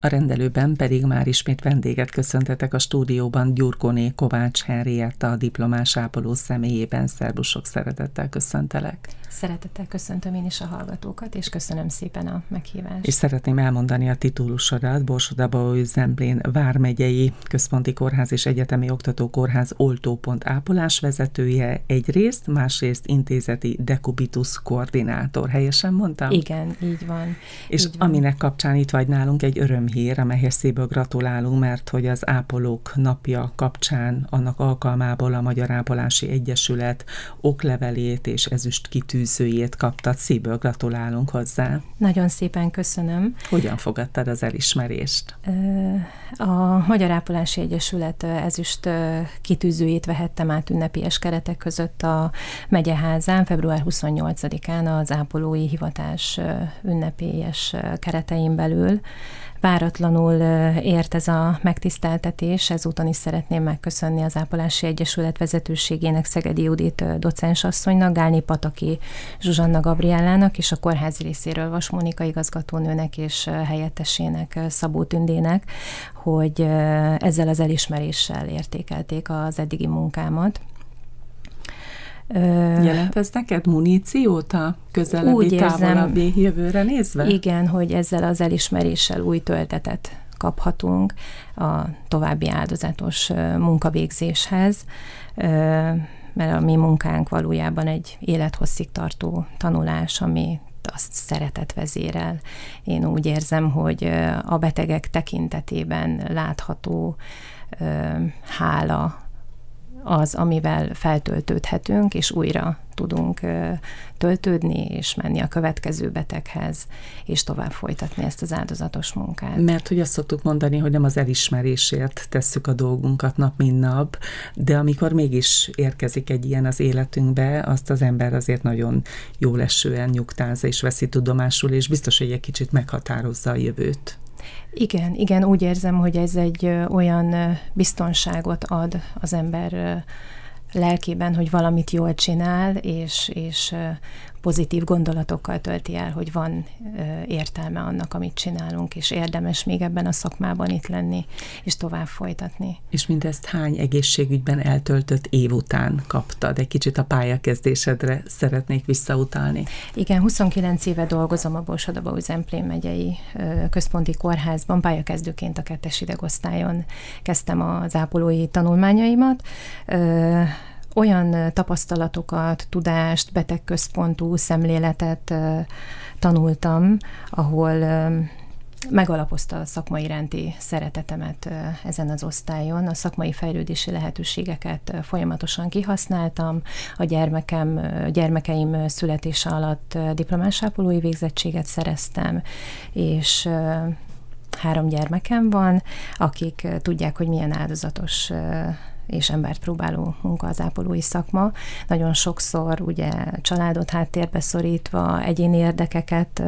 A rendelőben pedig már ismét vendéget köszöntetek a stúdióban Gyurkoné Kovács Henrietta, a diplomás ápoló személyében. Szerbusok szeretettel köszöntelek. Szeretettel köszöntöm én is a hallgatókat, és köszönöm szépen a meghívást. És szeretném elmondani a titulusodat, Borsodaba Zemplén Vármegyei Központi Kórház és Egyetemi Oktatókórház oltópont ápolás vezetője egyrészt, másrészt intézeti dekubitus koordinátor. Helyesen mondtam? Igen, így van. És így van. aminek kapcsán itt vagy nálunk egy örömhír, amelyhez szívből gratulálunk, mert hogy az ápolók napja kapcsán annak alkalmából a Magyar Ápolási Egyesület oklevelét és ezüst kitűz főzőjét kaptad, szívből gratulálunk hozzá. Nagyon szépen köszönöm. Hogyan fogadtad az elismerést? A Magyar Ápolási Egyesület ezüst kitűzőjét vehettem át ünnepélyes keretek között a megyeházán február 28-án az ápolói hivatás ünnepélyes keretein belül váratlanul ért ez a megtiszteltetés, ezúton is szeretném megköszönni az Ápolási Egyesület vezetőségének Szegedi Judit docensasszonynak, Gálni Pataki Zsuzsanna Gabriellának és a kórház részéről Vas Mónika igazgatónőnek és helyettesének Szabó Tündének, hogy ezzel az elismeréssel értékelték az eddigi munkámat. Jelent ez neked muníciót a közelebbi, Úgy érzem, távolabbi jövőre nézve? Igen, hogy ezzel az elismeréssel új töltetet kaphatunk a további áldozatos munkavégzéshez, mert a mi munkánk valójában egy élethosszig tartó tanulás, ami azt szeretet vezérel. Én úgy érzem, hogy a betegek tekintetében látható hála az, amivel feltöltődhetünk, és újra tudunk töltődni, és menni a következő beteghez, és tovább folytatni ezt az áldozatos munkát. Mert hogy azt szoktuk mondani, hogy nem az elismerésért tesszük a dolgunkat nap, mint nap, de amikor mégis érkezik egy ilyen az életünkbe, azt az ember azért nagyon jó lesően nyugtázza és veszi tudomásul, és biztos, hogy egy kicsit meghatározza a jövőt. Igen, igen, úgy érzem, hogy ez egy olyan biztonságot ad az ember lelkében, hogy valamit jól csinál, és, és pozitív gondolatokkal tölti el, hogy van értelme annak, amit csinálunk, és érdemes még ebben a szakmában itt lenni, és tovább folytatni. És mindezt hány egészségügyben eltöltött év után kaptad? Egy kicsit a pályakezdésedre szeretnék visszautalni. Igen, 29 éve dolgozom a Borsodabau Zemplén megyei központi kórházban, pályakezdőként a kettes idegosztályon kezdtem az ápolói tanulmányaimat olyan tapasztalatokat, tudást, betegközpontú szemléletet tanultam, ahol megalapozta a szakmai iránti szeretetemet ezen az osztályon. A szakmai fejlődési lehetőségeket folyamatosan kihasználtam. A gyermekem, gyermekeim születése alatt diplomás ápolói végzettséget szereztem, és három gyermekem van, akik tudják, hogy milyen áldozatos és embert próbáló munka az ápolói szakma. Nagyon sokszor ugye családot háttérbe szorítva, egyéni érdekeket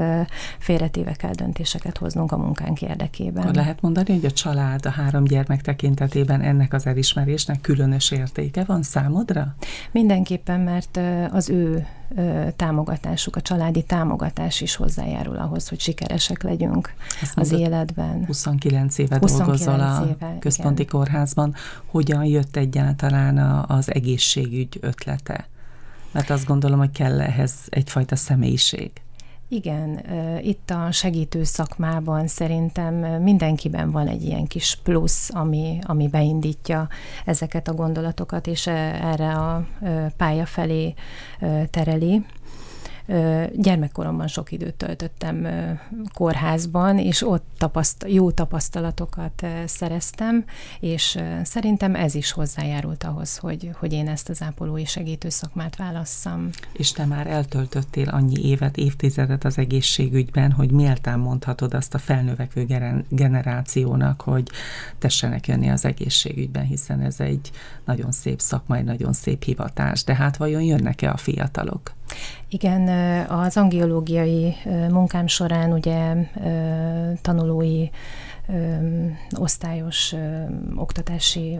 félretéve kell döntéseket hoznunk a munkánk érdekében. Akkor lehet mondani, hogy a család a három gyermek tekintetében ennek az elismerésnek különös értéke van számodra? Mindenképpen, mert az ő támogatásuk, a családi támogatás is hozzájárul ahhoz, hogy sikeresek legyünk Azt az életben. 29 éve 29 dolgozol a éve, központi igen. kórházban. Hogyan jött egyáltalán az egészségügy ötlete? Mert azt gondolom, hogy kell ehhez egyfajta személyiség. Igen, itt a segítő szakmában szerintem mindenkiben van egy ilyen kis plusz, ami, ami beindítja ezeket a gondolatokat, és erre a pálya felé tereli. Gyermekkoromban sok időt töltöttem kórházban, és ott tapaszt, jó tapasztalatokat szereztem, és szerintem ez is hozzájárult ahhoz, hogy, hogy én ezt az ápolói segítő szakmát válasszam. És te már eltöltöttél annyi évet, évtizedet az egészségügyben, hogy méltán mondhatod azt a felnövekvő generációnak, hogy tessenek jönni az egészségügyben, hiszen ez egy nagyon szép szakma, egy nagyon szép hivatás. De hát vajon jönnek-e a fiatalok? Igen, az angiológiai munkám során ugye tanulói osztályos oktatási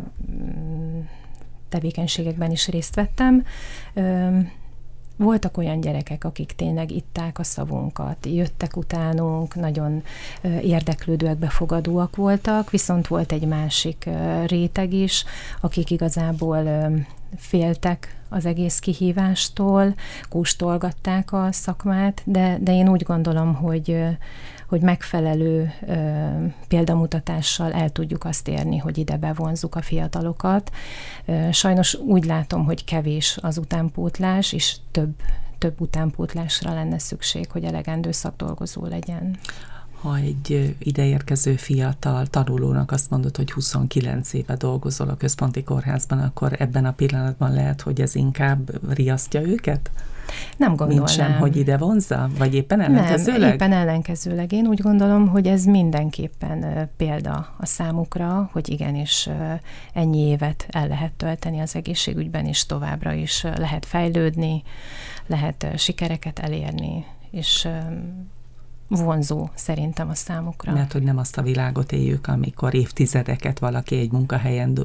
tevékenységekben is részt vettem. voltak olyan gyerekek, akik tényleg itták a szavunkat, jöttek utánunk, nagyon érdeklődőek, befogadóak voltak, viszont volt egy másik réteg is, akik igazából féltek az egész kihívástól, kóstolgatták a szakmát, de, de én úgy gondolom, hogy, hogy megfelelő ö, példamutatással el tudjuk azt érni, hogy ide bevonzuk a fiatalokat. Ö, sajnos úgy látom, hogy kevés az utánpótlás, és több, több utánpótlásra lenne szükség, hogy elegendő szakdolgozó legyen ha egy ideérkező fiatal tanulónak azt mondod, hogy 29 éve dolgozol a központi kórházban, akkor ebben a pillanatban lehet, hogy ez inkább riasztja őket? Nem gondolom. Mint sem, hogy ide vonzza? Vagy éppen ellenkezőleg? Nem, éppen ellenkezőleg. Én úgy gondolom, hogy ez mindenképpen példa a számukra, hogy igenis ennyi évet el lehet tölteni az egészségügyben, és továbbra is lehet fejlődni, lehet sikereket elérni, és vonzó szerintem a számukra. Mert hogy nem azt a világot éljük, amikor évtizedeket valaki egy munkahelyen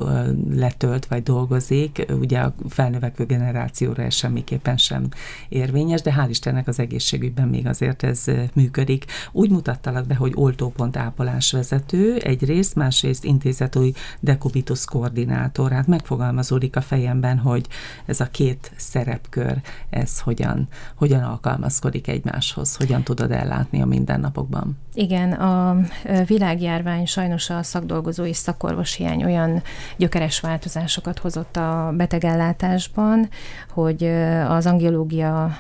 letölt vagy dolgozik, ugye a felnövekvő generációra ez semmiképpen sem érvényes, de hál' Istennek az egészségügyben még azért ez működik. Úgy mutattalak be, hogy oltópont ápolás vezető, egyrészt, másrészt intézetúj dekubitus koordinátor. Hát megfogalmazódik a fejemben, hogy ez a két szerepkör, ez hogyan, hogyan alkalmazkodik egymáshoz, hogyan tudod ellátni a mindennapokban. Igen, a világjárvány sajnos a szakdolgozó és szakorvos hiány olyan gyökeres változásokat hozott a betegellátásban, hogy az angiológia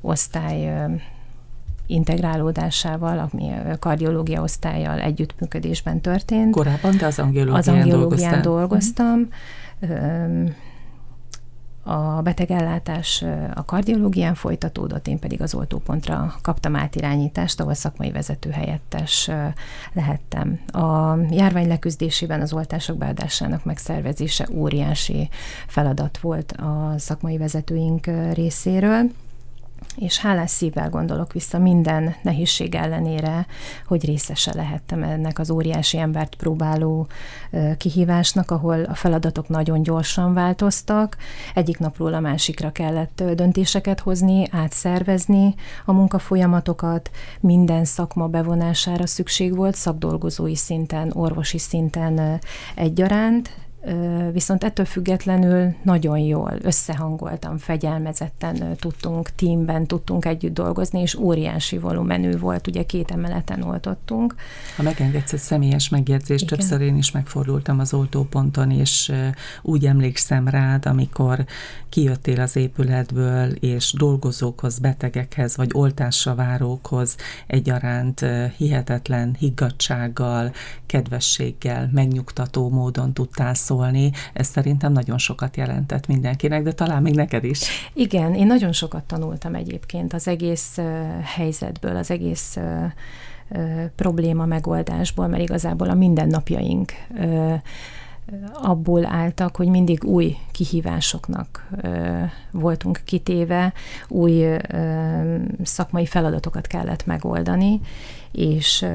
osztály integrálódásával, ami a kardiológia osztályjal együttműködésben történt. Korábban te az angiológián, az angiológián dolgoztam. dolgoztam a betegellátás a kardiológián folytatódott, én pedig az oltópontra kaptam átirányítást, ahol szakmai vezető helyettes lehettem. A járvány leküzdésében az oltások beadásának megszervezése óriási feladat volt a szakmai vezetőink részéről és hálás szívvel gondolok vissza minden nehézség ellenére, hogy részese lehettem ennek az óriási embert próbáló kihívásnak, ahol a feladatok nagyon gyorsan változtak, egyik napról a másikra kellett döntéseket hozni, átszervezni a munkafolyamatokat, minden szakma bevonására szükség volt, szakdolgozói szinten, orvosi szinten egyaránt, viszont ettől függetlenül nagyon jól, összehangoltan, fegyelmezetten tudtunk, teamben tudtunk együtt dolgozni, és óriási volumenű volt, ugye két emeleten oltottunk. Ha megengedsz egy személyes megjegyzést, Igen. többször én is megfordultam az oltóponton, és úgy emlékszem rád, amikor kijöttél az épületből, és dolgozókhoz, betegekhez, vagy oltásra várókhoz egyaránt hihetetlen higgadsággal, kedvességgel, megnyugtató módon tudtál szólni. Ez szerintem nagyon sokat jelentett mindenkinek, de talán még neked is. Igen, én nagyon sokat tanultam egyébként az egész helyzetből, az egész probléma megoldásból, mert igazából a mindennapjaink abból álltak, hogy mindig új kihívásoknak voltunk kitéve, új szakmai feladatokat kellett megoldani, és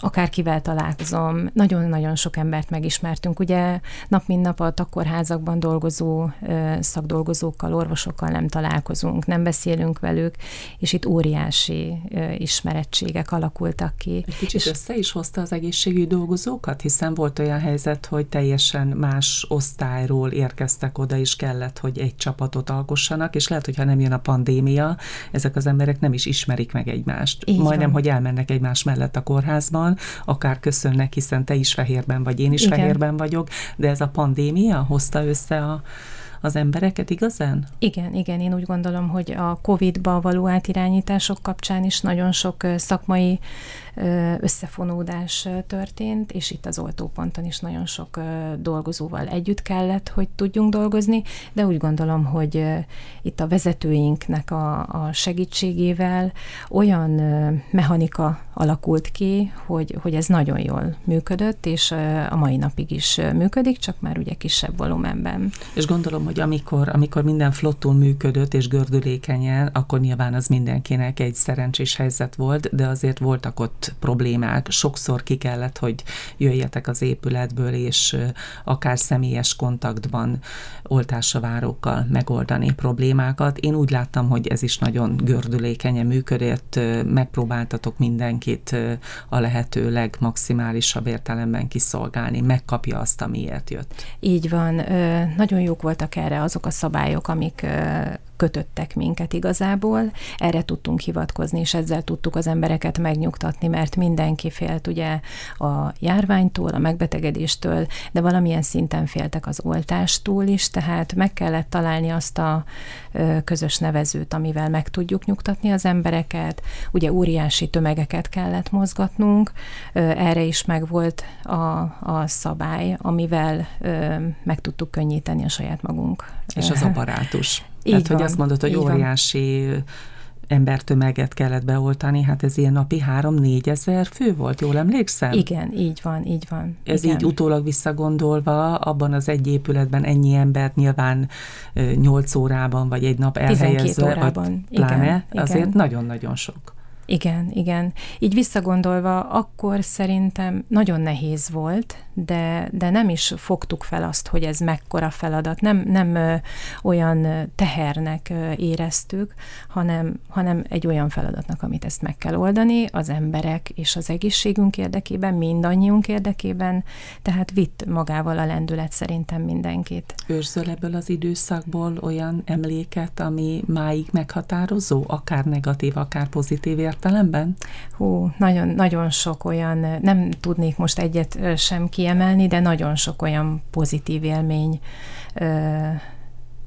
akárkivel találkozom, nagyon-nagyon sok embert megismertünk. Ugye nap mint nap a takorházakban dolgozó szakdolgozókkal, orvosokkal nem találkozunk, nem beszélünk velük, és itt óriási ismerettségek alakultak ki. Egy kicsit és össze is hozta az egészségügyi dolgozókat, hiszen volt olyan helyzet, hogy teljesen más osztályról érkeztek oda, és kellett, hogy egy csapatot alkossanak, és lehet, hogy ha nem jön a pandémia, ezek az emberek nem is ismerik meg egymást. Így Majdnem, van. hogy elmennek egymás mellett a kórházban, van, akár köszönnek, hiszen te is fehérben vagy, én is Igen. fehérben vagyok, de ez a pandémia hozta össze a, az embereket igazán? Igen, igen, én úgy gondolom, hogy a COVID-ba való átirányítások kapcsán is nagyon sok szakmai összefonódás történt, és itt az oltóponton is nagyon sok dolgozóval együtt kellett, hogy tudjunk dolgozni, de úgy gondolom, hogy itt a vezetőinknek a, a segítségével olyan mechanika alakult ki, hogy, hogy ez nagyon jól működött, és a mai napig is működik, csak már ugye kisebb volumenben. És gondolom, hogy amikor, amikor minden flottul működött és gördülékenyen, akkor nyilván az mindenkinek egy szerencsés helyzet volt, de azért voltak ott problémák, sokszor ki kellett, hogy jöjjetek az épületből, és akár személyes kontaktban oltásavárókkal megoldani problémákat. Én úgy láttam, hogy ez is nagyon gördülékenyen működött, megpróbáltatok mindenkit a lehető legmaximálisabb értelemben kiszolgálni, megkapja azt, amiért jött. Így van, nagyon jók voltak erre azok a szabályok, amik kötöttek minket igazából. Erre tudtunk hivatkozni, és ezzel tudtuk az embereket megnyugtatni, mert mindenki félt ugye a járványtól, a megbetegedéstől, de valamilyen szinten féltek az oltástól is, tehát meg kellett találni azt a közös nevezőt, amivel meg tudjuk nyugtatni az embereket. Ugye óriási tömegeket kellett mozgatnunk, erre is megvolt a, a szabály, amivel meg tudtuk könnyíteni a saját magunk. És az apparátus. Így Tehát, van, hogy azt mondod, hogy óriási van embertömeget kellett beoltani, hát ez ilyen napi 3-4 ezer fő volt, jól emlékszem? Igen, így van, így van. Ez igen. így utólag visszagondolva, abban az egy épületben ennyi embert nyilván 8 órában, vagy egy nap elhelyezve, órában. Vagy pláne, igen, azért nagyon-nagyon sok. Igen, igen. Így visszagondolva, akkor szerintem nagyon nehéz volt, de, de nem is fogtuk fel azt, hogy ez mekkora feladat. Nem, nem olyan tehernek éreztük, hanem, hanem egy olyan feladatnak, amit ezt meg kell oldani az emberek és az egészségünk érdekében, mindannyiunk érdekében, tehát vitt magával a lendület szerintem mindenkit. Őrzöl ebből az időszakból olyan emléket, ami máig meghatározó, akár negatív, akár pozitív értelemben? Hú, nagyon, nagyon sok olyan, nem tudnék most egyet sem kiemelni, de nagyon sok olyan pozitív élmény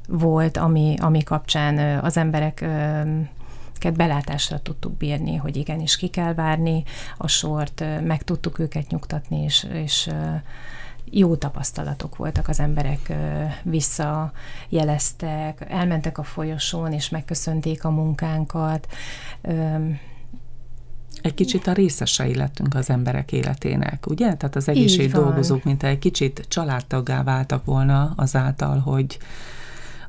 volt, ami, ami kapcsán az emberek belátásra tudtuk bírni, hogy igenis ki kell várni a sort, meg tudtuk őket nyugtatni, és, és jó tapasztalatok voltak, az emberek visszajeleztek, elmentek a folyosón, és megköszönték a munkánkat. Egy kicsit a részesei lettünk az emberek életének, ugye? Tehát az egészség dolgozók, mint egy kicsit családtaggá váltak volna azáltal, hogy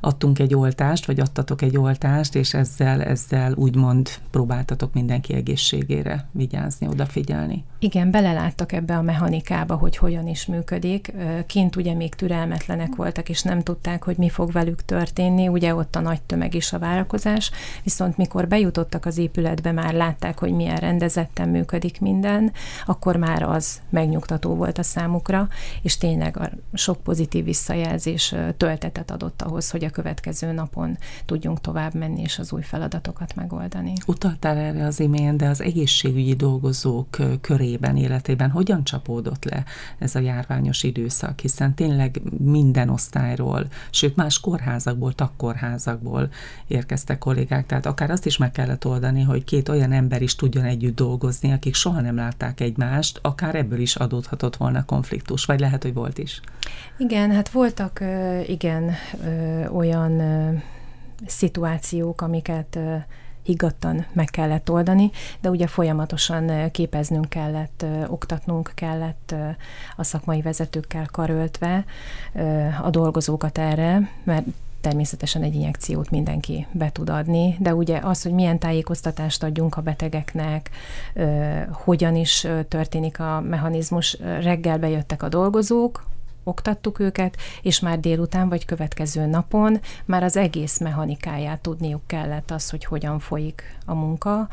adtunk egy oltást, vagy adtatok egy oltást, és ezzel, ezzel úgymond próbáltatok mindenki egészségére vigyázni, odafigyelni. Igen, beleláttak ebbe a mechanikába, hogy hogyan is működik. Kint ugye még türelmetlenek voltak, és nem tudták, hogy mi fog velük történni. Ugye ott a nagy tömeg is a várakozás, viszont mikor bejutottak az épületbe, már látták, hogy milyen rendezetten működik minden, akkor már az megnyugtató volt a számukra, és tényleg a sok pozitív visszajelzés töltetet adott ahhoz, hogy a következő napon tudjunk tovább menni és az új feladatokat megoldani. Utaltál erre az imént, de az egészségügyi dolgozók körében, életében hogyan csapódott le ez a járványos időszak, hiszen tényleg minden osztályról, sőt más kórházakból, takkórházakból érkeztek kollégák, tehát akár azt is meg kellett oldani, hogy két olyan ember is tudjon együtt dolgozni, akik soha nem látták egymást, akár ebből is adódhatott volna konfliktus, vagy lehet, hogy volt is. Igen, hát voltak igen olyan szituációk, amiket higgadtan meg kellett oldani, de ugye folyamatosan képeznünk kellett, oktatnunk kellett a szakmai vezetőkkel karöltve a dolgozókat erre, mert természetesen egy injekciót mindenki be tud adni, de ugye az, hogy milyen tájékoztatást adjunk a betegeknek, hogyan is történik a mechanizmus, reggel bejöttek a dolgozók, oktattuk őket, és már délután vagy következő napon már az egész mechanikáját tudniuk kellett az, hogy hogyan folyik a munka.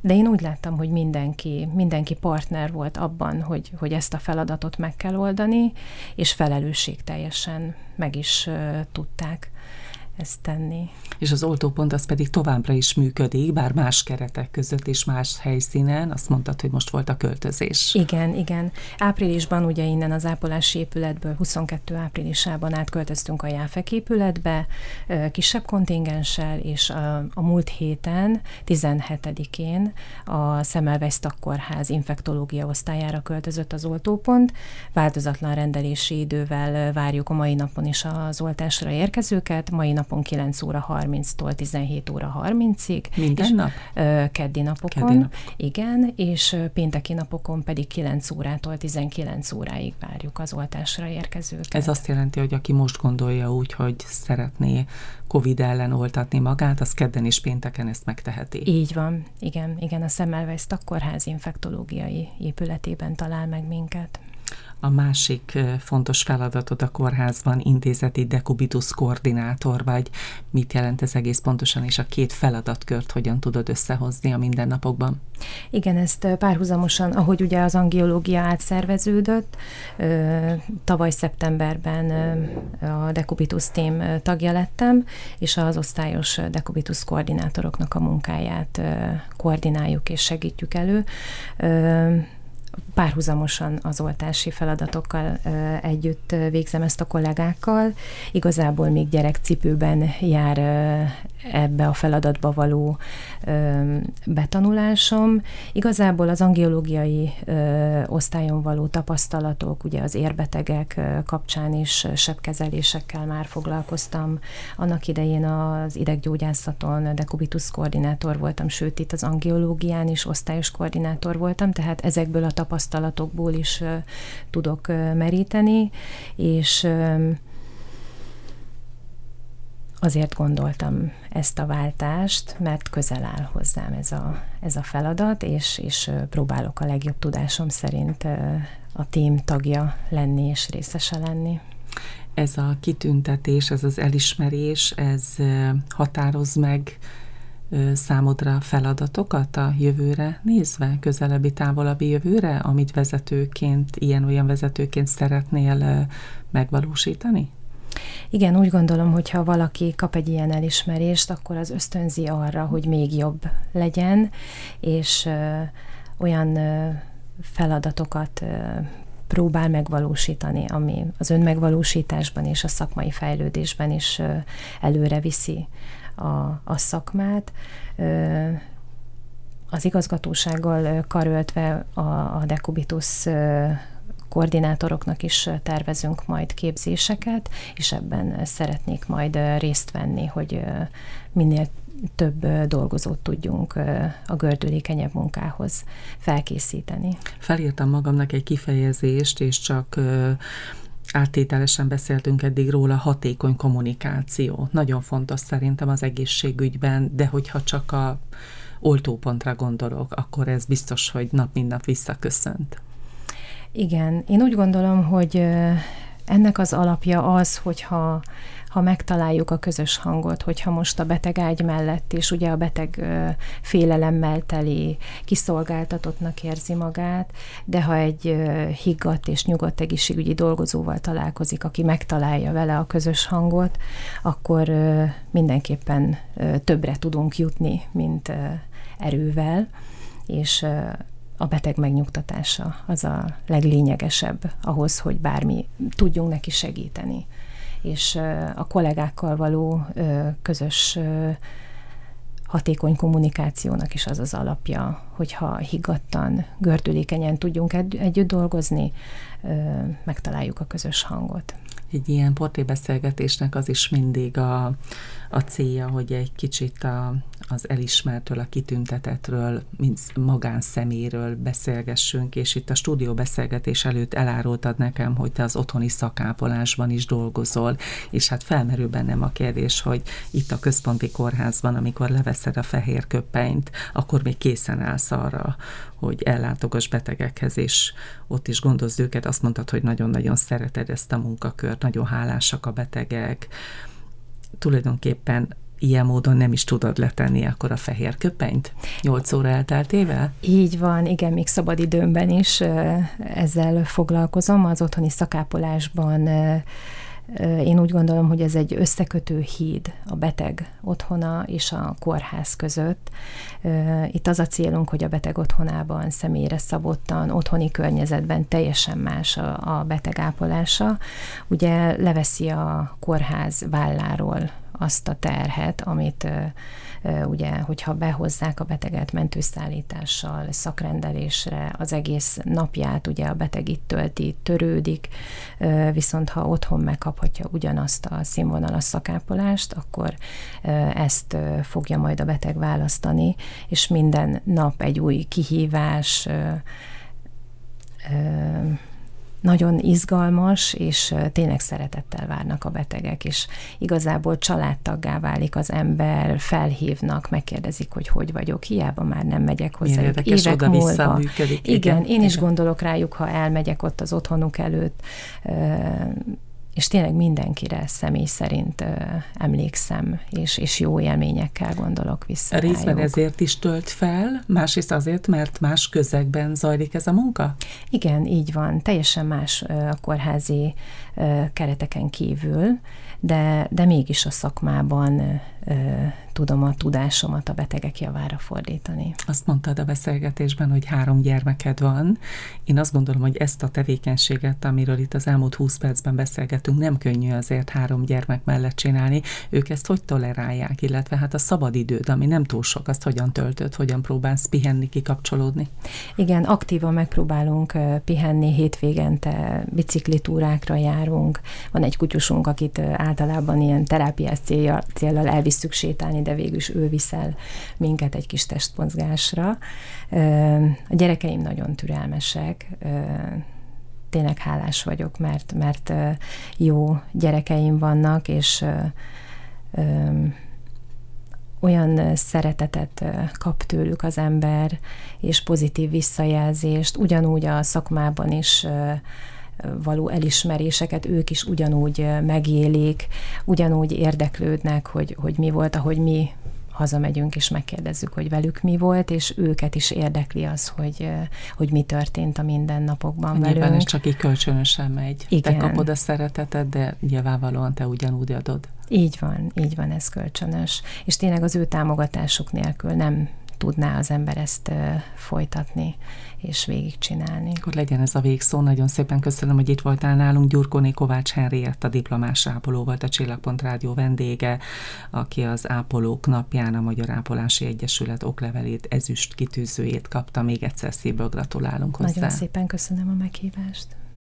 De én úgy láttam, hogy mindenki, mindenki partner volt abban, hogy, hogy ezt a feladatot meg kell oldani, és felelősségteljesen meg is tudták ezt tenni. És az oltópont az pedig továbbra is működik, bár más keretek között és más helyszínen. Azt mondtad, hogy most volt a költözés. Igen, igen. Áprilisban ugye innen az ápolási épületből 22 áprilisában átköltöztünk a Jáfek épületbe, kisebb kontingenssel, és a, a múlt héten, 17-én a Szemelweis Takkorház infektológia osztályára költözött az oltópont. Változatlan rendelési idővel várjuk a mai napon is az oltásra érkezőket. Mai nap napon 9 óra 30-tól 17 óra 30-ig. Minden és, nap? Keddi napokon. Keddi napok. Igen, és pénteki napokon pedig 9 órától 19 óráig várjuk az oltásra érkezőket. Ez azt jelenti, hogy aki most gondolja úgy, hogy szeretné COVID ellen oltatni magát, az kedden és pénteken ezt megteheti. Így van, igen, igen, a Semmelweis kórház infektológiai épületében talál meg minket. A másik fontos feladatod a kórházban intézeti dekubitus koordinátor vagy. Mit jelent ez egész pontosan, és a két feladatkört hogyan tudod összehozni a mindennapokban? Igen, ezt párhuzamosan, ahogy ugye az angiológia átszerveződött, tavaly szeptemberben a Decubitus Team tagja lettem, és az osztályos Decubitus koordinátoroknak a munkáját koordináljuk és segítjük elő párhuzamosan az oltási feladatokkal együtt végzem ezt a kollégákkal. Igazából még gyerekcipőben jár ebbe a feladatba való betanulásom. Igazából az angiológiai osztályon való tapasztalatok, ugye az érbetegek kapcsán is sebkezelésekkel már foglalkoztam. Annak idején az ideggyógyászaton dekubitus koordinátor voltam, sőt itt az angiológián is osztályos koordinátor voltam, tehát ezekből a tapasztalatokból is tudok meríteni, és azért gondoltam ezt a váltást, mert közel áll hozzám ez a, ez a feladat, és, és próbálok a legjobb tudásom szerint a tím tagja lenni és részese lenni. Ez a kitüntetés, ez az elismerés, ez határoz meg számodra feladatokat a jövőre nézve, közelebbi, távolabbi jövőre, amit vezetőként, ilyen-olyan vezetőként szeretnél megvalósítani? Igen, úgy gondolom, hogy ha valaki kap egy ilyen elismerést, akkor az ösztönzi arra, hogy még jobb legyen, és ö, olyan ö, feladatokat ö, próbál megvalósítani, ami az önmegvalósításban és a szakmai fejlődésben is előre viszi a, a szakmát. Az igazgatósággal karöltve a, a Decubitus koordinátoroknak is tervezünk majd képzéseket, és ebben szeretnék majd részt venni, hogy minél több dolgozót tudjunk a gördülékenyebb munkához felkészíteni. Felírtam magamnak egy kifejezést, és csak áttételesen beszéltünk eddig róla, hatékony kommunikáció. Nagyon fontos szerintem az egészségügyben, de hogyha csak a oltópontra gondolok, akkor ez biztos, hogy nap mint nap visszaköszönt. Igen, én úgy gondolom, hogy ennek az alapja az, hogyha ha megtaláljuk a közös hangot, hogyha most a beteg ágy mellett, és ugye a beteg félelemmel teli, kiszolgáltatottnak érzi magát, de ha egy higgadt és nyugodt egészségügyi dolgozóval találkozik, aki megtalálja vele a közös hangot, akkor mindenképpen többre tudunk jutni, mint erővel, és a beteg megnyugtatása az a leglényegesebb ahhoz, hogy bármi tudjunk neki segíteni. És a kollégákkal való közös hatékony kommunikációnak is az az alapja, hogyha higgadtan, gördülékenyen tudjunk együtt dolgozni, megtaláljuk a közös hangot egy ilyen portrébeszélgetésnek az is mindig a, a célja, hogy egy kicsit a, az elismertől, a kitüntetetről, mint magánszeméről beszélgessünk, és itt a stúdió beszélgetés előtt elárultad nekem, hogy te az otthoni szakápolásban is dolgozol, és hát felmerül bennem a kérdés, hogy itt a központi kórházban, amikor leveszed a fehér köpenyt, akkor még készen állsz arra, hogy ellátogass betegekhez, és ott is gondozd őket. Azt mondtad, hogy nagyon-nagyon szereted ezt a munkakört, nagyon hálásak a betegek. Tulajdonképpen ilyen módon nem is tudod letenni akkor a fehér köpenyt? Nyolc óra elteltével? Így van, igen, még szabad időmben is ezzel foglalkozom. Az otthoni szakápolásban én úgy gondolom, hogy ez egy összekötő híd a beteg otthona és a kórház között. Itt az a célunk, hogy a beteg otthonában személyre szabottan, otthoni környezetben teljesen más a, beteg ápolása. Ugye leveszi a kórház válláról azt a terhet, amit ugye, hogyha behozzák a beteget mentőszállítással, szakrendelésre, az egész napját ugye a beteg itt tölti, törődik, viszont ha otthon megkaphatja ugyanazt a színvonalas szakápolást, akkor ezt fogja majd a beteg választani, és minden nap egy új kihívás, nagyon izgalmas, és tényleg szeretettel várnak a betegek, és igazából családtaggá válik az ember, felhívnak, megkérdezik, hogy hogy vagyok, hiába már nem megyek hozzá. Évek múlva. Működik, igen, igen, én igen. is gondolok rájuk, ha elmegyek ott az otthonuk előtt, és tényleg mindenkire személy szerint ö, emlékszem, és, és jó élményekkel gondolok vissza. Részben rájuk. ezért is tölt fel, másrészt azért, mert más közegben zajlik ez a munka? Igen, így van. Teljesen más ö, a kórházi kereteken kívül, de, de mégis a szakmában tudom a tudásomat a betegek javára fordítani. Azt mondtad a beszélgetésben, hogy három gyermeked van. Én azt gondolom, hogy ezt a tevékenységet, amiről itt az elmúlt 20 percben beszélgetünk, nem könnyű azért három gyermek mellett csinálni. Ők ezt hogy tolerálják, illetve hát a szabadidőd, ami nem túl sok, azt hogyan töltöd, hogyan próbálsz pihenni, kikapcsolódni? Igen, aktívan megpróbálunk pihenni, hétvégente biciklitúrákra járunk. Van egy kutyusunk, akit általában ilyen terápiás célja, elvisszük sétálni, de végül is ő viszel minket egy kis testmozgásra. A gyerekeim nagyon türelmesek, tényleg hálás vagyok, mert, mert jó gyerekeim vannak, és olyan szeretetet kap tőlük az ember, és pozitív visszajelzést, ugyanúgy a szakmában is való elismeréseket ők is ugyanúgy megélik, ugyanúgy érdeklődnek, hogy, hogy mi volt, ahogy mi hazamegyünk és megkérdezzük, hogy velük mi volt, és őket is érdekli az, hogy, hogy mi történt a mindennapokban Nyilván velünk. ez csak így kölcsönösen megy. Igen. Te kapod a szeretetet, de nyilvánvalóan te ugyanúgy adod. Így van, így van, ez kölcsönös. És tényleg az ő támogatásuk nélkül nem tudná az ember ezt folytatni és végigcsinálni. Akkor legyen ez a végszó. Nagyon szépen köszönöm, hogy itt voltál nálunk. Gyurkóné Kovács Henriett, a diplomás ápoló volt a Csillagpont Rádió vendége, aki az Ápolók napján a Magyar Ápolási Egyesület oklevelét, ezüst kitűzőjét kapta. Még egyszer szívből gratulálunk hozzá. Nagyon szépen köszönöm a meghívást.